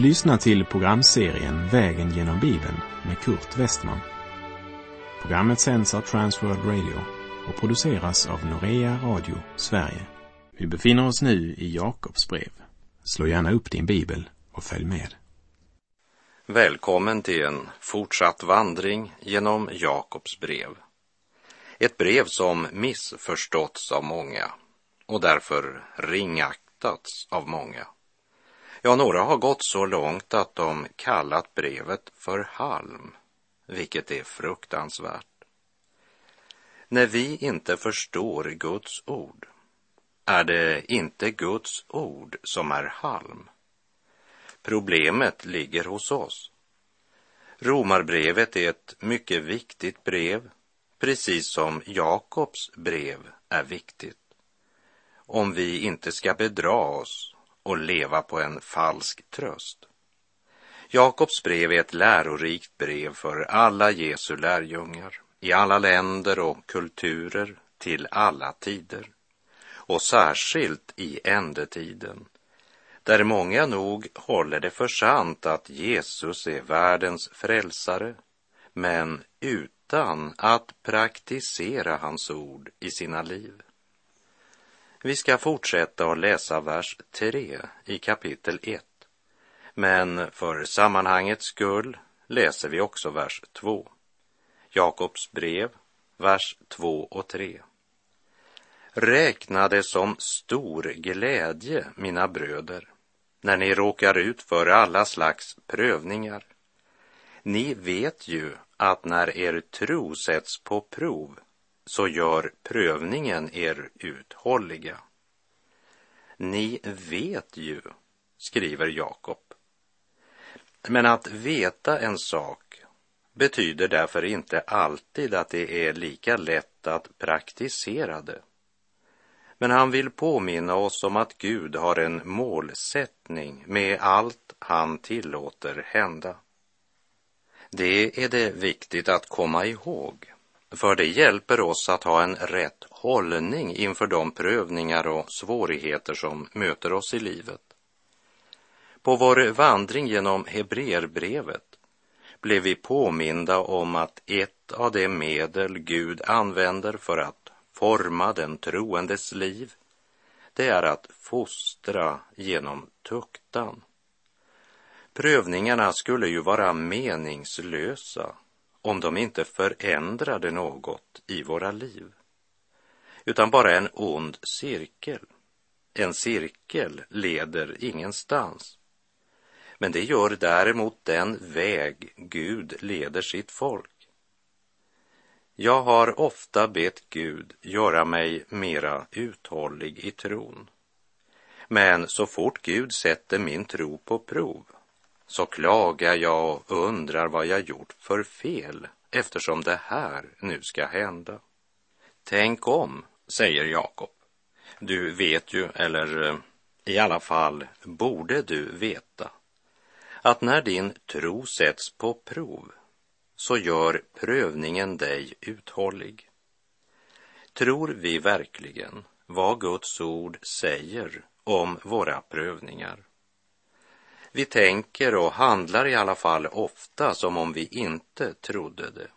Du lyssnar till programserien Vägen genom Bibeln med Kurt Westman. Programmet sänds av Transworld Radio och produceras av Norea Radio Sverige. Vi befinner oss nu i Jakobs brev. Slå gärna upp din bibel och följ med. Välkommen till en fortsatt vandring genom Jakobs brev. Ett brev som missförståtts av många och därför ringaktats av många. Ja, några har gått så långt att de kallat brevet för halm, vilket är fruktansvärt. När vi inte förstår Guds ord är det inte Guds ord som är halm. Problemet ligger hos oss. Romarbrevet är ett mycket viktigt brev, precis som Jakobs brev är viktigt. Om vi inte ska bedra oss och leva på en falsk tröst. Jakobs brev är ett lärorikt brev för alla Jesu lärjungar i alla länder och kulturer till alla tider och särskilt i ändetiden där många nog håller det för sant att Jesus är världens frälsare men utan att praktisera hans ord i sina liv. Vi ska fortsätta att läsa vers 3 i kapitel 1. Men för sammanhangets skull läser vi också vers 2. Jakobs brev, vers 2 och 3. Räkna det som stor glädje, mina bröder, när ni råkar ut för alla slags prövningar. Ni vet ju att när er tro sätts på prov så gör prövningen er uthålliga. Ni vet ju, skriver Jakob. Men att veta en sak betyder därför inte alltid att det är lika lätt att praktisera det. Men han vill påminna oss om att Gud har en målsättning med allt han tillåter hända. Det är det viktigt att komma ihåg för det hjälper oss att ha en rätt hållning inför de prövningar och svårigheter som möter oss i livet. På vår vandring genom Hebreerbrevet blev vi påminda om att ett av de medel Gud använder för att forma den troendes liv, det är att fostra genom tuktan. Prövningarna skulle ju vara meningslösa om de inte förändrade något i våra liv, utan bara en ond cirkel. En cirkel leder ingenstans. Men det gör däremot den väg Gud leder sitt folk. Jag har ofta bett Gud göra mig mera uthållig i tron. Men så fort Gud sätter min tro på prov så klagar jag och undrar vad jag gjort för fel eftersom det här nu ska hända. Tänk om, säger Jakob. Du vet ju, eller eh, i alla fall borde du veta, att när din tro sätts på prov så gör prövningen dig uthållig. Tror vi verkligen vad Guds ord säger om våra prövningar? Vi tänker och handlar i alla fall ofta som om vi inte trodde det.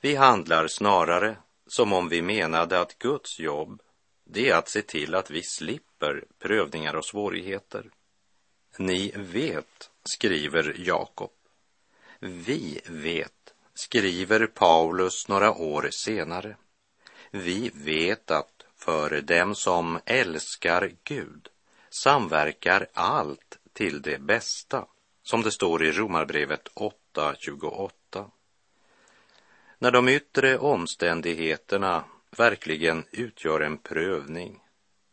Vi handlar snarare som om vi menade att Guds jobb, det är att se till att vi slipper prövningar och svårigheter. Ni vet, skriver Jakob. Vi vet, skriver Paulus några år senare. Vi vet att för dem som älskar Gud samverkar allt till det bästa, som det står i Romarbrevet 8.28. När de yttre omständigheterna verkligen utgör en prövning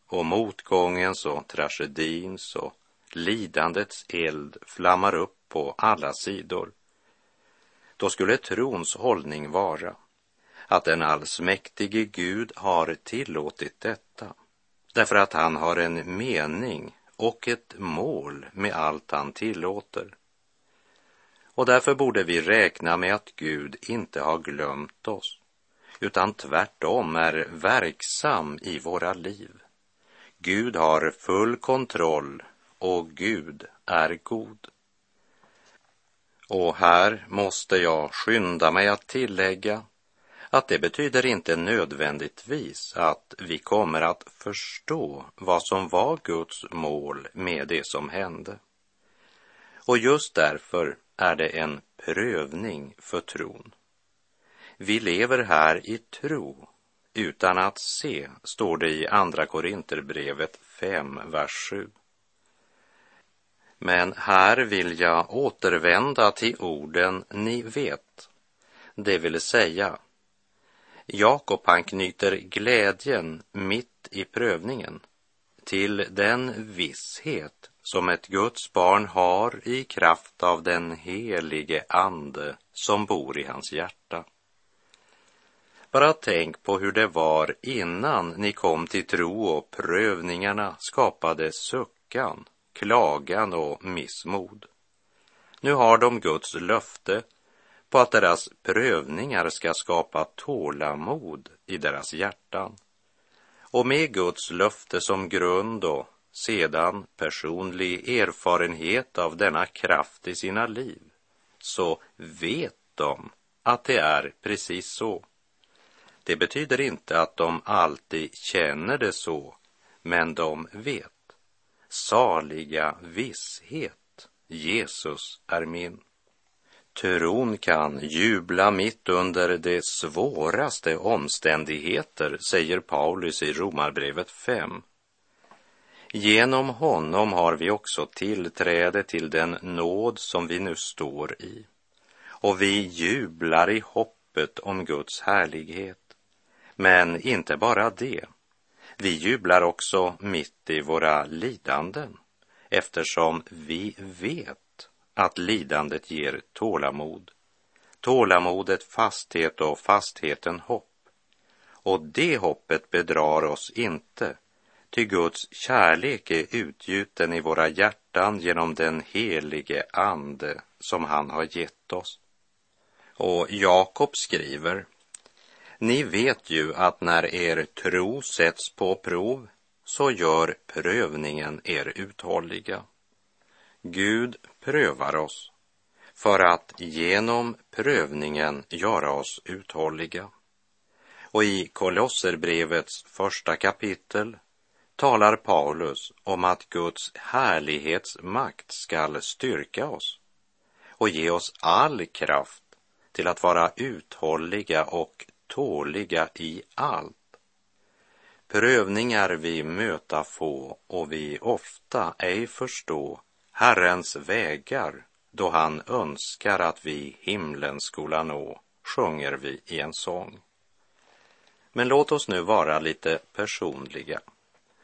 och motgångens och tragedins och lidandets eld flammar upp på alla sidor, då skulle trons hållning vara att den allsmäktige Gud har tillåtit detta därför att han har en mening och ett mål med allt han tillåter. Och därför borde vi räkna med att Gud inte har glömt oss, utan tvärtom är verksam i våra liv. Gud har full kontroll och Gud är god. Och här måste jag skynda mig att tillägga att det betyder inte nödvändigtvis att vi kommer att förstå vad som var Guds mål med det som hände. Och just därför är det en prövning för tron. Vi lever här i tro utan att se, står det i Andra Korinterbrevet 5, vers 7. Men här vill jag återvända till orden ni vet, det vill säga Jakob han knyter glädjen mitt i prövningen till den visshet som ett Guds barn har i kraft av den helige Ande som bor i hans hjärta. Bara tänk på hur det var innan ni kom till tro och prövningarna skapade suckan, klagan och missmod. Nu har de Guds löfte på att deras prövningar ska skapa tålamod i deras hjärtan. Och med Guds löfte som grund och sedan personlig erfarenhet av denna kraft i sina liv, så vet de att det är precis så. Det betyder inte att de alltid känner det så, men de vet. Saliga visshet, Jesus är min. Tron kan jubla mitt under de svåraste omständigheter, säger Paulus i Romarbrevet 5. Genom honom har vi också tillträde till den nåd som vi nu står i. Och vi jublar i hoppet om Guds härlighet. Men inte bara det. Vi jublar också mitt i våra lidanden eftersom vi vet att lidandet ger tålamod. Tålamodet fasthet och fastheten hopp. Och det hoppet bedrar oss inte, ty Guds kärlek är utgjuten i våra hjärtan genom den helige Ande som han har gett oss. Och Jakob skriver ni vet ju att när er tro sätts på prov så gör prövningen er uthålliga. Gud prövar oss för att genom prövningen göra oss uthålliga. Och i Kolosserbrevets första kapitel talar Paulus om att Guds härlighetsmakt skall styrka oss och ge oss all kraft till att vara uthålliga och tåliga i allt. Prövningar vi möta få och vi ofta ej förstå Herrens vägar då han önskar att vi himlen skola nå, sjunger vi i en sång. Men låt oss nu vara lite personliga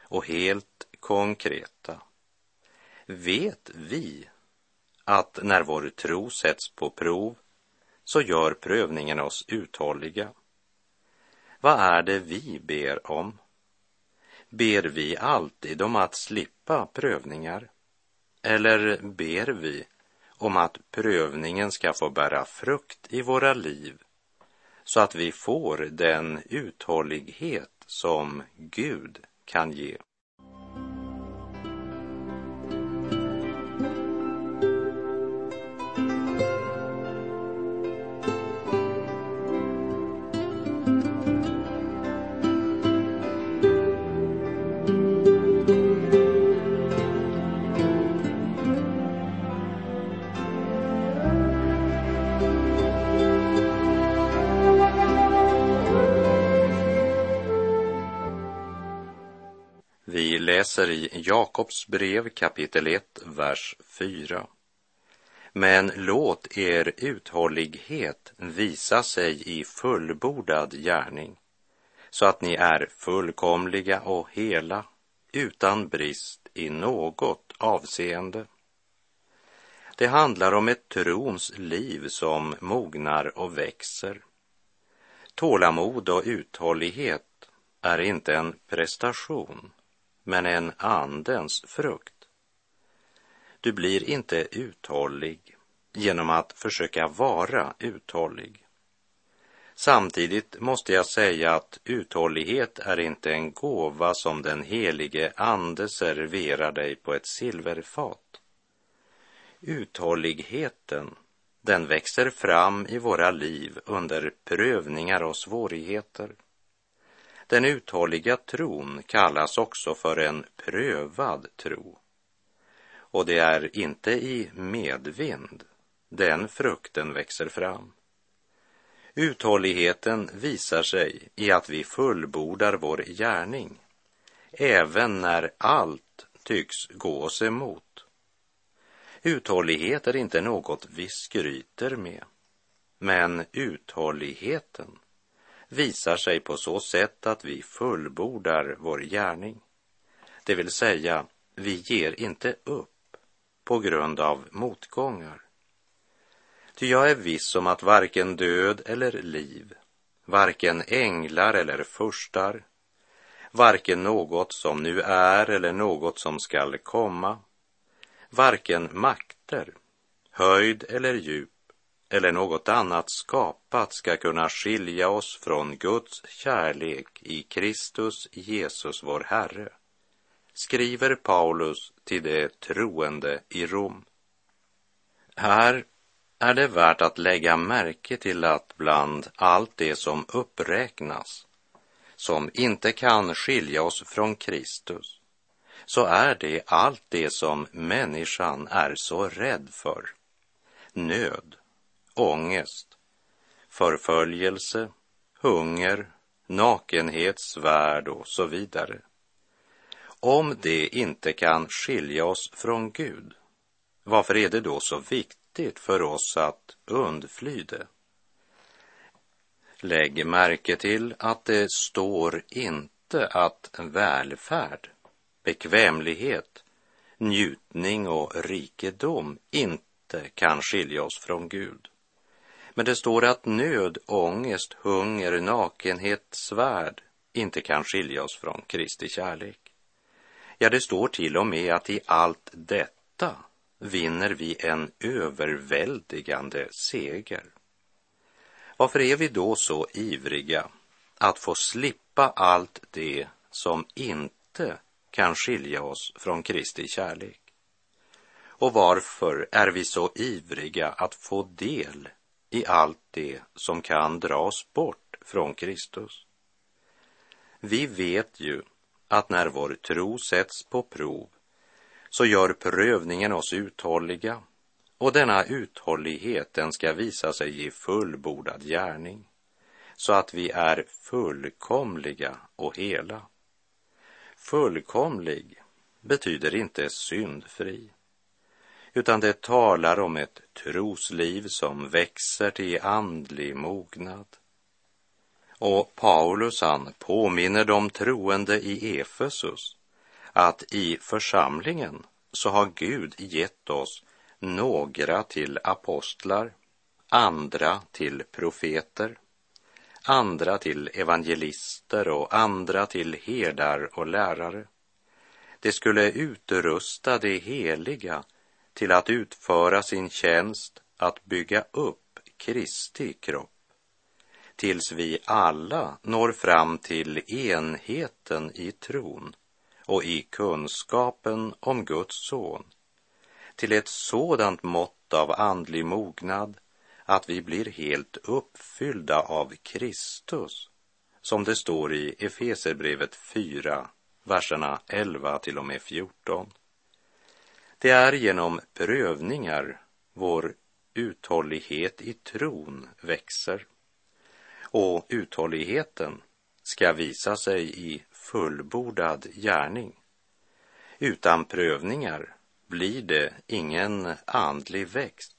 och helt konkreta. Vet vi att när vår tro sätts på prov så gör prövningen oss uthålliga? Vad är det vi ber om? Ber vi alltid om att slippa prövningar? Eller ber vi om att prövningen ska få bära frukt i våra liv så att vi får den uthållighet som Gud kan ge? Läser i Jakobs brev kapitel 1, vers 4. Men låt er uthållighet visa sig i fullbordad gärning, så att ni är fullkomliga och hela, utan brist i något avseende. Det handlar om ett trons liv som mognar och växer. Tålamod och uthållighet är inte en prestation men en andens frukt. Du blir inte uthållig genom att försöka vara uthållig. Samtidigt måste jag säga att uthållighet är inte en gåva som den helige ande serverar dig på ett silverfat. Uthålligheten, den växer fram i våra liv under prövningar och svårigheter. Den uthålliga tron kallas också för en prövad tro. Och det är inte i medvind den frukten växer fram. Uthålligheten visar sig i att vi fullbordar vår gärning, även när allt tycks gå oss emot. Uthållighet är inte något vi skryter med, men uthålligheten visar sig på så sätt att vi fullbordar vår gärning. Det vill säga, vi ger inte upp på grund av motgångar. Ty jag är viss om att varken död eller liv, varken änglar eller furstar, varken något som nu är eller något som skall komma, varken makter, höjd eller djup eller något annat skapat ska kunna skilja oss från Guds kärlek i Kristus Jesus vår Herre, skriver Paulus till de troende i Rom. Här är det värt att lägga märke till att bland allt det som uppräknas, som inte kan skilja oss från Kristus, så är det allt det som människan är så rädd för. Nöd, ångest, förföljelse, hunger, nakenhet, svärd och så vidare. Om det inte kan skilja oss från Gud, varför är det då så viktigt för oss att undfly det? Lägg märke till att det står inte att välfärd, bekvämlighet, njutning och rikedom inte kan skilja oss från Gud. Men det står att nöd, ångest, hunger, nakenhet, svärd inte kan skilja oss från Kristi kärlek. Ja, det står till och med att i allt detta vinner vi en överväldigande seger. Varför är vi då så ivriga att få slippa allt det som inte kan skilja oss från Kristi kärlek? Och varför är vi så ivriga att få del i allt det som kan dras bort från Kristus? Vi vet ju att när vår tro sätts på prov så gör prövningen oss uthålliga och denna uthållighet den ska visa sig i fullbordad gärning så att vi är fullkomliga och hela. Fullkomlig betyder inte syndfri utan det talar om ett trosliv som växer till andlig mognad. Och Paulus han påminner de troende i Efesus att i församlingen så har Gud gett oss några till apostlar, andra till profeter, andra till evangelister och andra till herdar och lärare. Det skulle utrusta det heliga till att utföra sin tjänst att bygga upp Kristi kropp tills vi alla når fram till enheten i tron och i kunskapen om Guds son, till ett sådant mått av andlig mognad att vi blir helt uppfyllda av Kristus, som det står i Efeserbrevet 4, verserna 11 till och med 14. Det är genom prövningar vår uthållighet i tron växer. Och uthålligheten ska visa sig i fullbordad gärning. Utan prövningar blir det ingen andlig växt.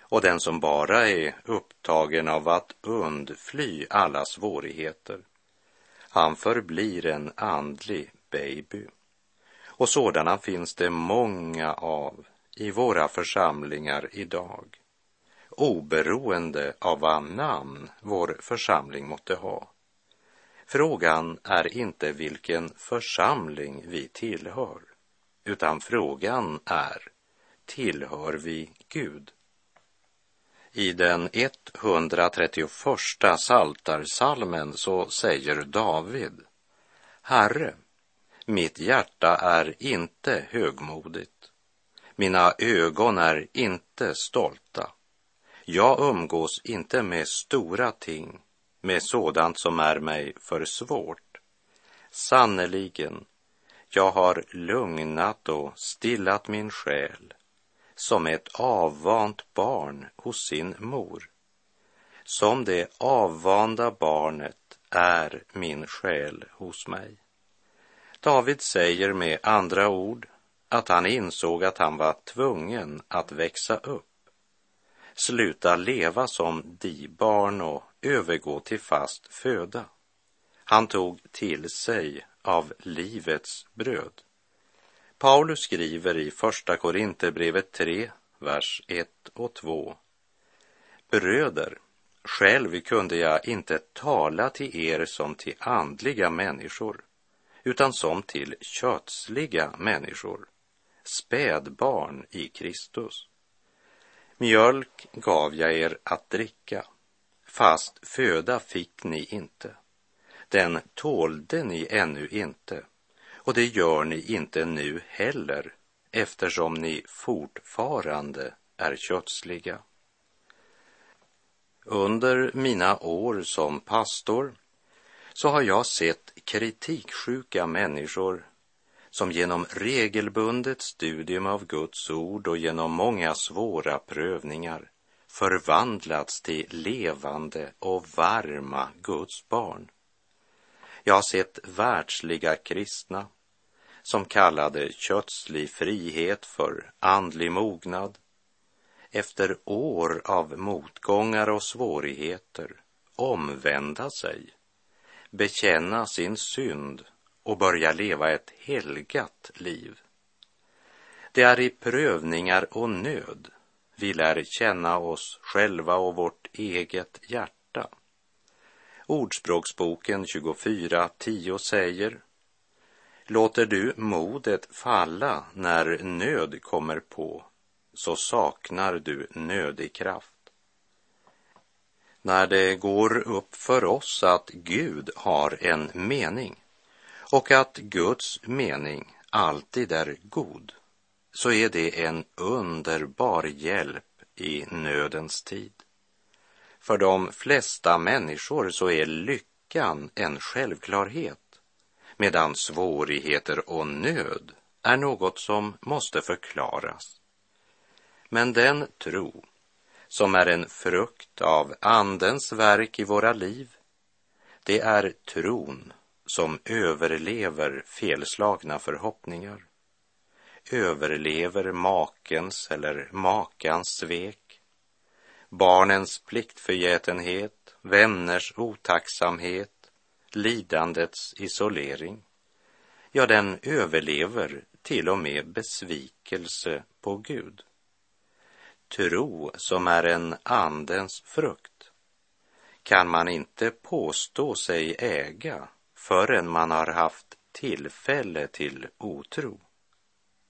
Och den som bara är upptagen av att undfly alla svårigheter, han förblir en andlig baby. Och sådana finns det många av i våra församlingar idag, oberoende av vad namn vår församling måtte ha. Frågan är inte vilken församling vi tillhör, utan frågan är, tillhör vi Gud? I den 131 saltarsalmen så säger David, Herre, mitt hjärta är inte högmodigt, Mina ögon är inte stolta. Jag umgås inte med stora ting, med sådant som är mig för svårt. Sannerligen, jag har lugnat och stillat min själ som ett avvant barn hos sin mor. Som det avvanda barnet är min själ hos mig. David säger med andra ord att han insåg att han var tvungen att växa upp, sluta leva som de barn och övergå till fast föda. Han tog till sig av livets bröd. Paulus skriver i Första Korinthierbrevet 3, vers 1 och 2. Bröder, själv kunde jag inte tala till er som till andliga människor, utan som till kötsliga människor, spädbarn i Kristus. Mjölk gav jag er att dricka, fast föda fick ni inte. Den tålde ni ännu inte och det gör ni inte nu heller eftersom ni fortfarande är kötsliga. Under mina år som pastor så har jag sett kritiksjuka människor som genom regelbundet studium av Guds ord och genom många svåra prövningar förvandlats till levande och varma Guds barn. Jag har sett världsliga kristna som kallade kötslig frihet för andlig mognad, efter år av motgångar och svårigheter omvända sig, bekänna sin synd och börja leva ett helgat liv. Det är i prövningar och nöd vi lär känna oss själva och vårt eget hjärta. Ordspråksboken 24.10 säger Låter du modet falla när nöd kommer på, så saknar du nödig kraft. När det går upp för oss att Gud har en mening och att Guds mening alltid är god, så är det en underbar hjälp i nödens tid. För de flesta människor så är lyckan en självklarhet medan svårigheter och nöd är något som måste förklaras. Men den tro som är en frukt av Andens verk i våra liv, det är tron som överlever felslagna förhoppningar, överlever makens eller makans svek, barnens pliktförgätenhet, vänners otacksamhet, lidandets isolering. Ja, den överlever till och med besvikelse på Gud. Tro som är en andens frukt kan man inte påstå sig äga förrän man har haft tillfälle till otro.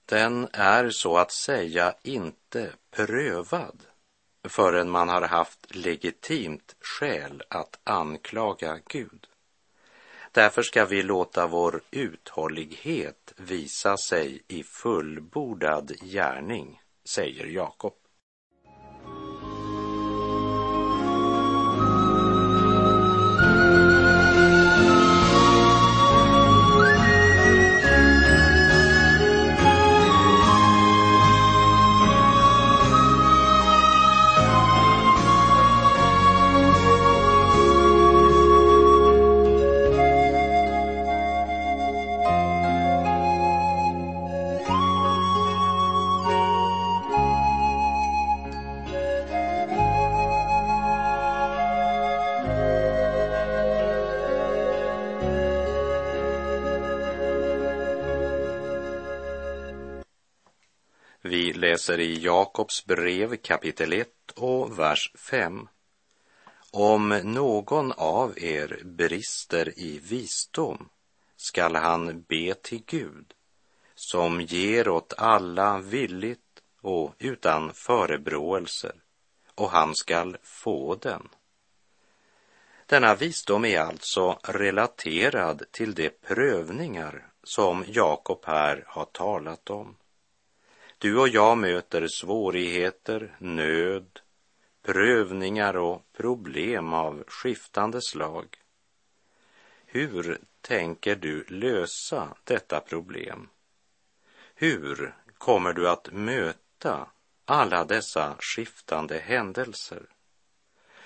Den är så att säga inte prövad förrän man har haft legitimt skäl att anklaga Gud. Därför ska vi låta vår uthållighet visa sig i fullbordad gärning, säger Jakob. Läser i Jakobs brev kapitel 1 och vers 5. Om någon av er brister i visdom skall han be till Gud som ger åt alla villigt och utan förebråelser och han skall få den. Denna visdom är alltså relaterad till de prövningar som Jakob här har talat om. Du och jag möter svårigheter, nöd, prövningar och problem av skiftande slag. Hur tänker du lösa detta problem? Hur kommer du att möta alla dessa skiftande händelser?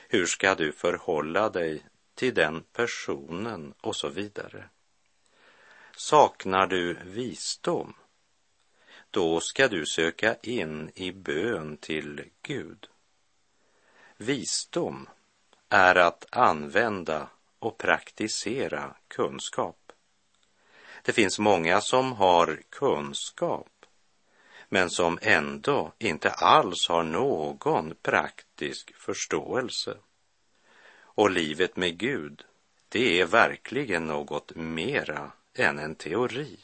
Hur ska du förhålla dig till den personen och så vidare? Saknar du visdom? Då ska du söka in i bön till Gud. Visdom är att använda och praktisera kunskap. Det finns många som har kunskap men som ändå inte alls har någon praktisk förståelse. Och livet med Gud, det är verkligen något mera än en teori.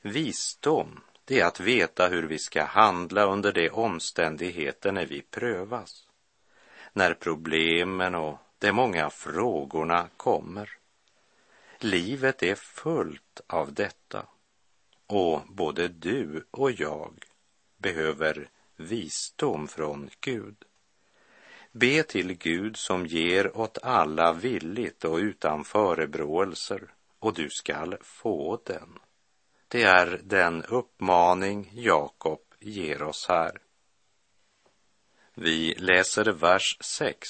Visdom, det är att veta hur vi ska handla under de omständigheter när vi prövas. När problemen och de många frågorna kommer. Livet är fullt av detta och både du och jag behöver visdom från Gud. Be till Gud som ger åt alla villigt och utan förebråelser och du skall få den. Det är den uppmaning Jakob ger oss här. Vi läser vers 6.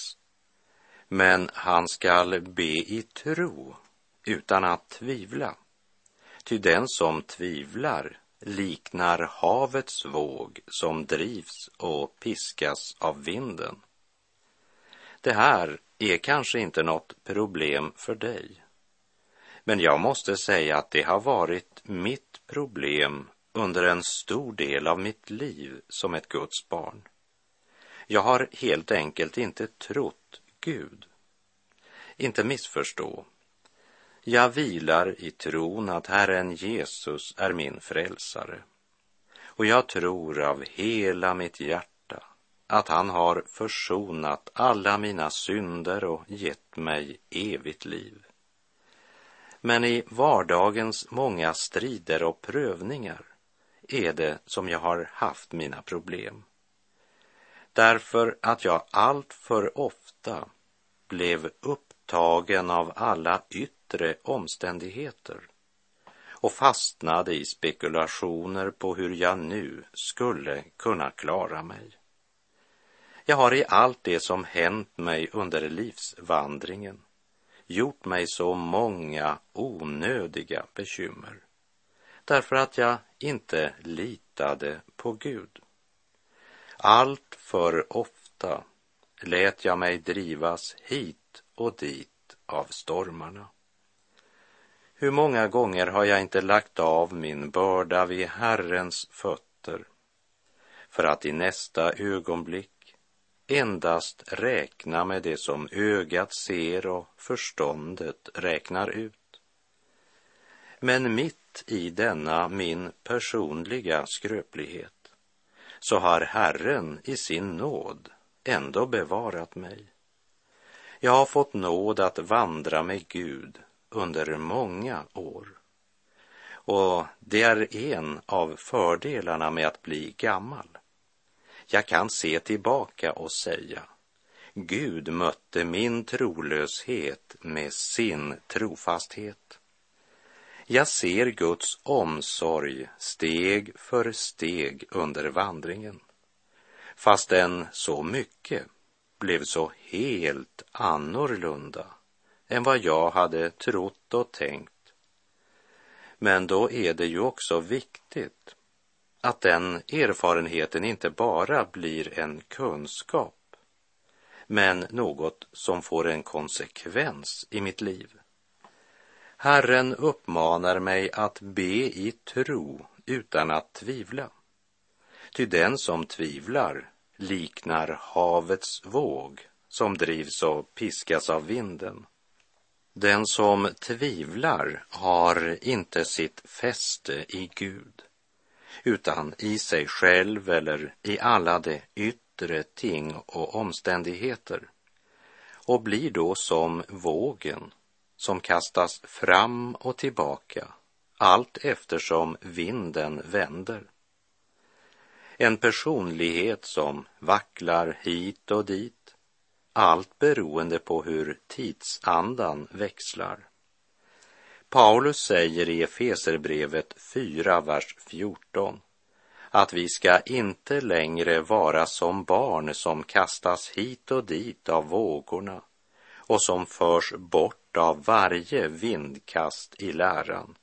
Men han skall be i tro utan att tvivla. Ty den som tvivlar liknar havets våg som drivs och piskas av vinden. Det här är kanske inte något problem för dig. Men jag måste säga att det har varit mitt problem under en stor del av mitt liv som ett Guds barn. Jag har helt enkelt inte trott Gud. Inte missförstå. Jag vilar i tron att Herren Jesus är min frälsare. Och jag tror av hela mitt hjärta att han har försonat alla mina synder och gett mig evigt liv. Men i vardagens många strider och prövningar är det som jag har haft mina problem. Därför att jag alltför ofta blev upptagen av alla yttre omständigheter och fastnade i spekulationer på hur jag nu skulle kunna klara mig. Jag har i allt det som hänt mig under livsvandringen gjort mig så många onödiga bekymmer därför att jag inte litade på Gud. Allt för ofta lät jag mig drivas hit och dit av stormarna. Hur många gånger har jag inte lagt av min börda vid Herrens fötter för att i nästa ögonblick endast räkna med det som ögat ser och förståndet räknar ut. Men mitt i denna min personliga skröplighet så har Herren i sin nåd ändå bevarat mig. Jag har fått nåd att vandra med Gud under många år. Och det är en av fördelarna med att bli gammal. Jag kan se tillbaka och säga, Gud mötte min trolöshet med sin trofasthet. Jag ser Guds omsorg steg för steg under vandringen, fastän så mycket blev så helt annorlunda än vad jag hade trott och tänkt. Men då är det ju också viktigt att den erfarenheten inte bara blir en kunskap, men något som får en konsekvens i mitt liv. Herren uppmanar mig att be i tro utan att tvivla. Ty den som tvivlar liknar havets våg som drivs och piskas av vinden. Den som tvivlar har inte sitt fäste i Gud utan i sig själv eller i alla de yttre ting och omständigheter och blir då som vågen som kastas fram och tillbaka allt eftersom vinden vänder. En personlighet som vacklar hit och dit, allt beroende på hur tidsandan växlar. Paulus säger i Efeserbrevet 4, vers 14 att vi ska inte längre vara som barn som kastas hit och dit av vågorna och som förs bort av varje vindkast i läran,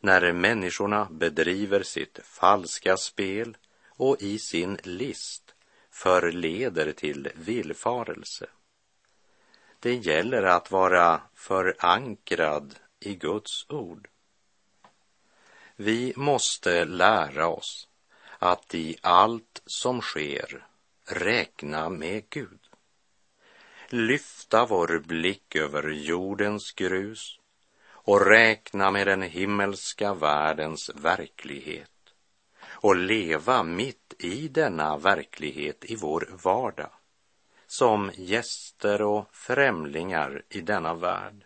när människorna bedriver sitt falska spel och i sin list förleder till villfarelse. Det gäller att vara förankrad i Guds ord. Vi måste lära oss att i allt som sker räkna med Gud. Lyfta vår blick över jordens grus och räkna med den himmelska världens verklighet och leva mitt i denna verklighet i vår vardag som gäster och främlingar i denna värld.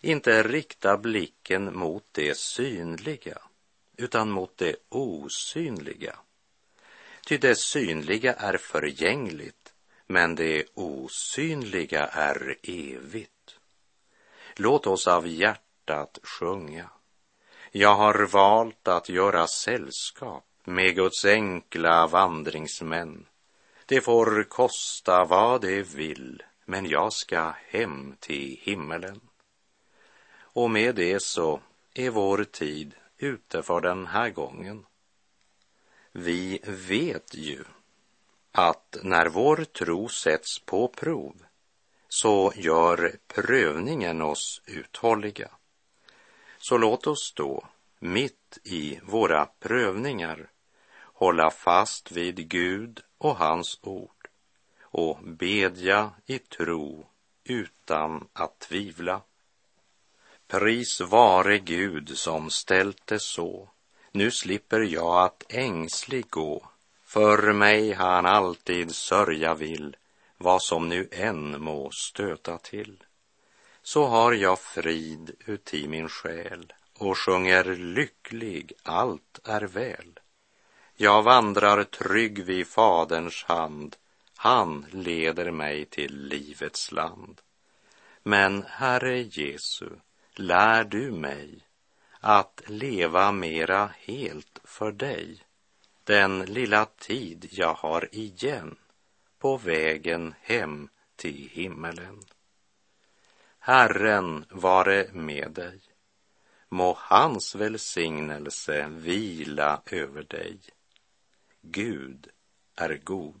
Inte rikta blicken mot det synliga utan mot det osynliga. Ty det synliga är förgängligt, men det osynliga är evigt. Låt oss av hjärtat sjunga. Jag har valt att göra sällskap med Guds enkla vandringsmän. Det får kosta vad det vill, men jag ska hem till himmelen. Och med det så är vår tid ute för den här gången. Vi vet ju att när vår tro sätts på prov så gör prövningen oss uthålliga. Så låt oss då, mitt i våra prövningar, hålla fast vid Gud och hans ord och bedja i tro utan att tvivla. Pris vare Gud som ställt det så. Nu slipper jag att ängslig gå. För mig han alltid sörja vill, vad som nu än må stöta till. Så har jag frid uti min själ och sjunger lycklig, allt är väl. Jag vandrar trygg vid Faderns hand, han leder mig till livets land. Men Herre Jesu, lär du mig att leva mera helt för dig den lilla tid jag har igen på vägen hem till himmelen. Herren vare med dig. Må hans välsignelse vila över dig. Gud är god.